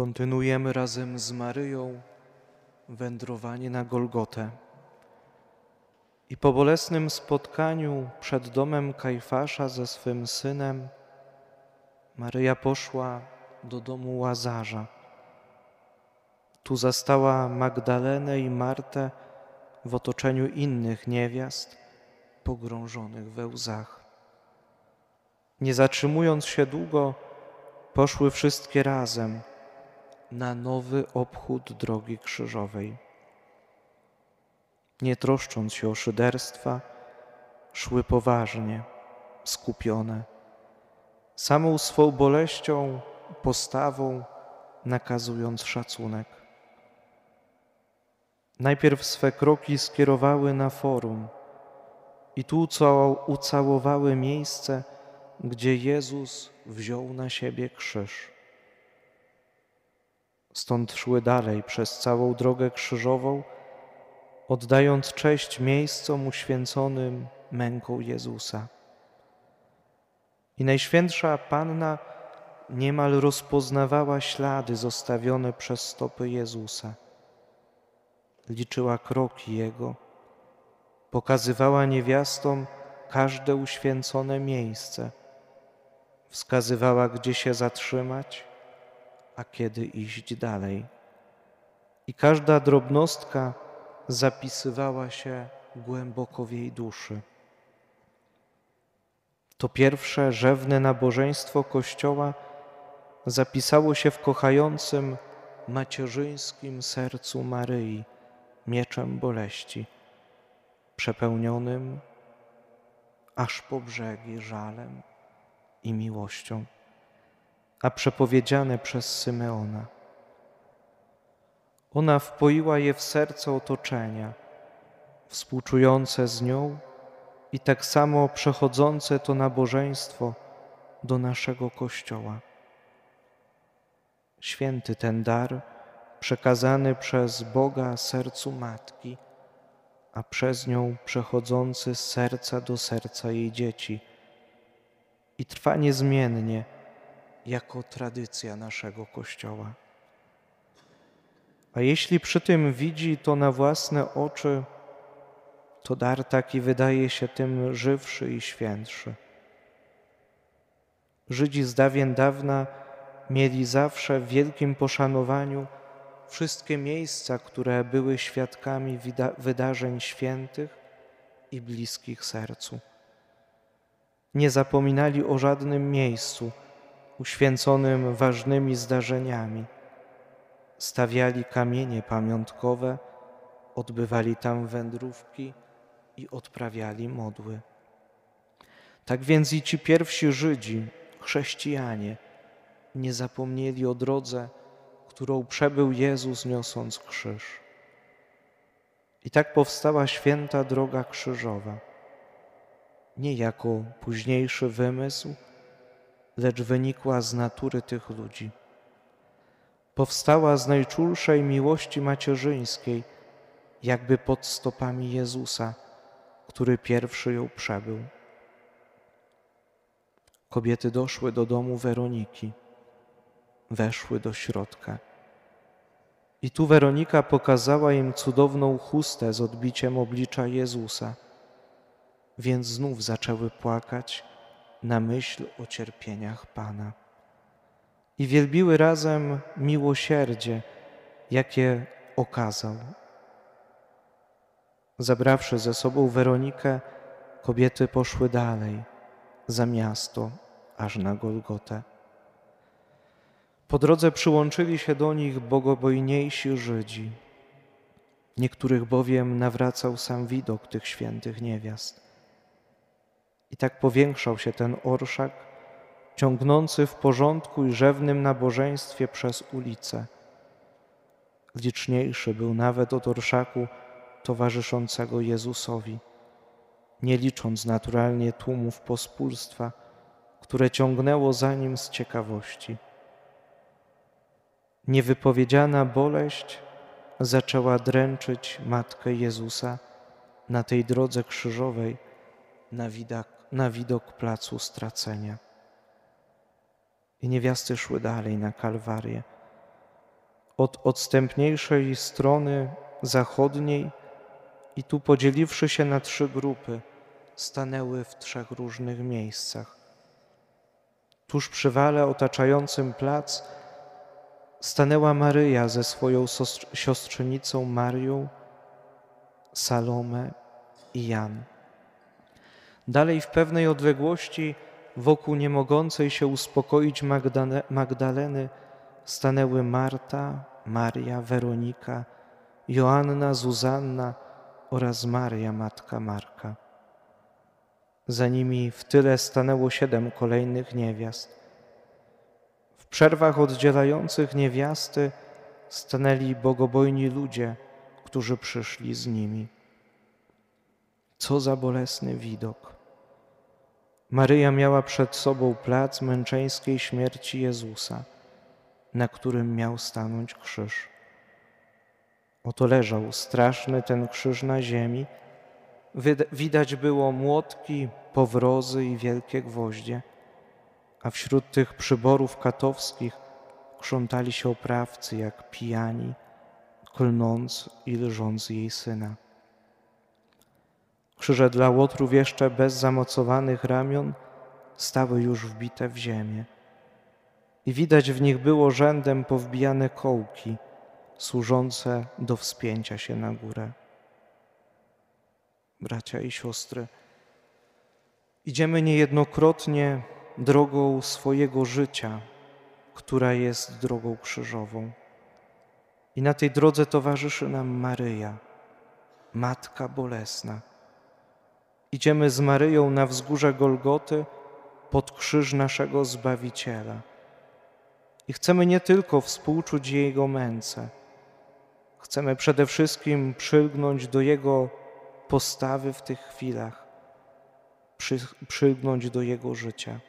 Kontynuujemy razem z Maryją wędrowanie na Golgotę. I po bolesnym spotkaniu przed domem Kajfasza ze swym synem, Maryja poszła do domu Łazarza. Tu zastała Magdalenę i Martę w otoczeniu innych niewiast, pogrążonych we łzach. Nie zatrzymując się długo, poszły wszystkie razem na nowy obchód drogi krzyżowej. Nie troszcząc się o szyderstwa, szły poważnie, skupione, samą swą boleścią, postawą nakazując szacunek. Najpierw swe kroki skierowały na forum i tu ucałowały miejsce, gdzie Jezus wziął na siebie krzyż. Stąd szły dalej przez całą drogę krzyżową, oddając cześć miejscom uświęconym męką Jezusa. I Najświętsza Panna niemal rozpoznawała ślady zostawione przez stopy Jezusa. Liczyła kroki Jego, pokazywała niewiastom każde uświęcone miejsce, wskazywała, gdzie się zatrzymać, a kiedy iść dalej. I każda drobnostka zapisywała się głęboko w jej duszy. To pierwsze rzewne nabożeństwo Kościoła zapisało się w kochającym macierzyńskim sercu Maryi mieczem boleści, przepełnionym aż po brzegi żalem i miłością a przepowiedziane przez Symeona. Ona wpoiła je w serce otoczenia, współczujące z nią i tak samo przechodzące to nabożeństwo do naszego Kościoła. Święty ten dar, przekazany przez Boga sercu Matki, a przez nią przechodzący z serca do serca jej dzieci i trwa niezmiennie, jako tradycja naszego Kościoła. A jeśli przy tym widzi to na własne oczy, to dar taki wydaje się tym żywszy i świętszy. Żydzi z dawien dawna mieli zawsze w wielkim poszanowaniu wszystkie miejsca, które były świadkami wydarzeń świętych i bliskich sercu. Nie zapominali o żadnym miejscu, uświęconym ważnymi zdarzeniami. Stawiali kamienie pamiątkowe, odbywali tam wędrówki i odprawiali modły. Tak więc i ci pierwsi Żydzi, chrześcijanie, nie zapomnieli o drodze, którą przebył Jezus niosąc krzyż. I tak powstała święta droga krzyżowa, nie jako późniejszy wymysł, lecz wynikła z natury tych ludzi. Powstała z najczulszej miłości macierzyńskiej, jakby pod stopami Jezusa, który pierwszy ją przebył. Kobiety doszły do domu Weroniki, weszły do środka. I tu Weronika pokazała im cudowną chustę z odbiciem oblicza Jezusa, więc znów zaczęły płakać na myśl o cierpieniach Pana. I wielbiły razem miłosierdzie, jakie okazał. Zabrawszy ze sobą Weronikę, kobiety poszły dalej, za miasto, aż na Golgotę. Po drodze przyłączyli się do nich bogobojniejsi Żydzi. Niektórych bowiem nawracał sam widok tych świętych niewiast. I tak powiększał się ten orszak, ciągnący w porządku i rzewnym nabożeństwie przez ulicę. Liczniejszy był nawet od orszaku towarzyszącego Jezusowi, nie licząc naturalnie tłumów pospólstwa, które ciągnęło za nim z ciekawości. Niewypowiedziana boleść zaczęła dręczyć Matkę Jezusa na tej drodze krzyżowej na widok na widok placu stracenia. I niewiasty szły dalej na Kalwarię, od odstępniejszej strony zachodniej i tu podzieliwszy się na trzy grupy, stanęły w trzech różnych miejscach. Tuż przy wale otaczającym plac stanęła Maryja ze swoją siostrzenicą Marią, Salome i Jan. Dalej w pewnej odległości wokół niemogącej się uspokoić Magdaleny stanęły Marta, Maria, Weronika, Joanna, Zuzanna oraz Maria, matka Marka. Za nimi w tyle stanęło siedem kolejnych niewiast. W przerwach oddzielających niewiasty stanęli bogobojni ludzie, którzy przyszli z nimi. Co za bolesny widok! Maryja miała przed sobą plac męczeńskiej śmierci Jezusa, na którym miał stanąć krzyż. Oto leżał straszny ten krzyż na ziemi. Widać było młotki, powrozy i wielkie gwoździe, a wśród tych przyborów katowskich krzątali się oprawcy jak pijani, klnąc i lżąc jej syna. Krzyże dla łotrów jeszcze bez zamocowanych ramion stały już wbite w ziemię. I widać w nich było rzędem powbijane kołki, służące do wspięcia się na górę. Bracia i siostry, idziemy niejednokrotnie drogą swojego życia, która jest drogą krzyżową. I na tej drodze towarzyszy nam Maryja, Matka Bolesna Idziemy z Maryją na wzgórze Golgoty pod krzyż naszego Zbawiciela. I chcemy nie tylko współczuć Jego męce, chcemy przede wszystkim przylgnąć do Jego postawy w tych chwilach, przy, przylgnąć do Jego życia.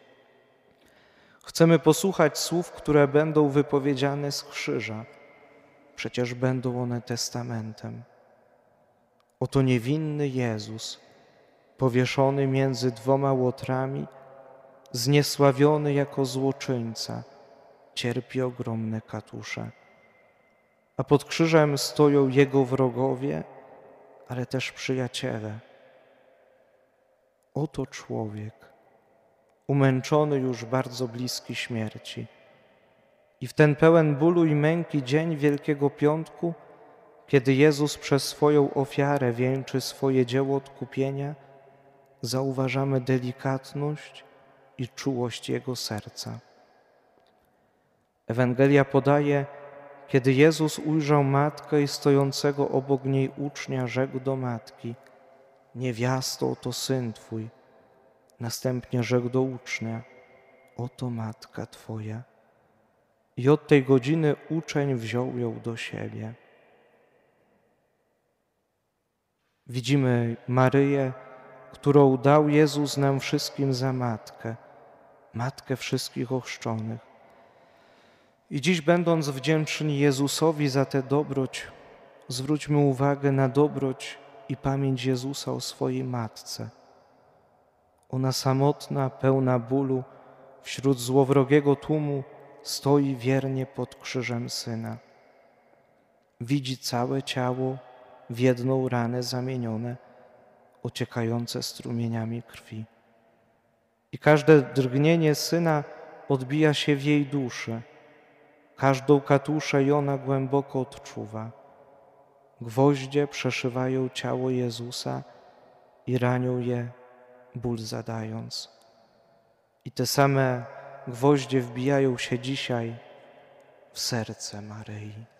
Chcemy posłuchać słów, które będą wypowiedziane z krzyża, przecież będą one testamentem. Oto niewinny Jezus powieszony między dwoma łotrami, zniesławiony jako złoczyńca, cierpi ogromne katusze. A pod krzyżem stoją jego wrogowie, ale też przyjaciele. Oto człowiek, umęczony już bardzo bliski śmierci. I w ten pełen bólu i męki dzień Wielkiego Piątku, kiedy Jezus przez swoją ofiarę wieńczy swoje dzieło odkupienia, zauważamy delikatność i czułość Jego serca. Ewangelia podaje, kiedy Jezus ujrzał matkę i stojącego obok niej ucznia, rzekł do matki: Niewiasto, to syn twój. Następnie rzekł do ucznia: Oto matka twoja. I od tej godziny uczeń wziął ją do siebie. Widzimy Maryję, którą dał Jezus nam wszystkim za matkę, matkę wszystkich ochrzczonych. I dziś, będąc wdzięczni Jezusowi za tę dobroć, zwróćmy uwagę na dobroć i pamięć Jezusa o swojej matce. Ona samotna, pełna bólu, wśród złowrogiego tłumu stoi wiernie pod krzyżem Syna. Widzi całe ciało w jedną ranę zamienione ociekające strumieniami krwi. I każde drgnienie syna odbija się w jej duszy. Każdą katuszę i ona głęboko odczuwa. Gwoździe przeszywają ciało Jezusa i ranią je, ból zadając. I te same gwoździe wbijają się dzisiaj w serce Maryi.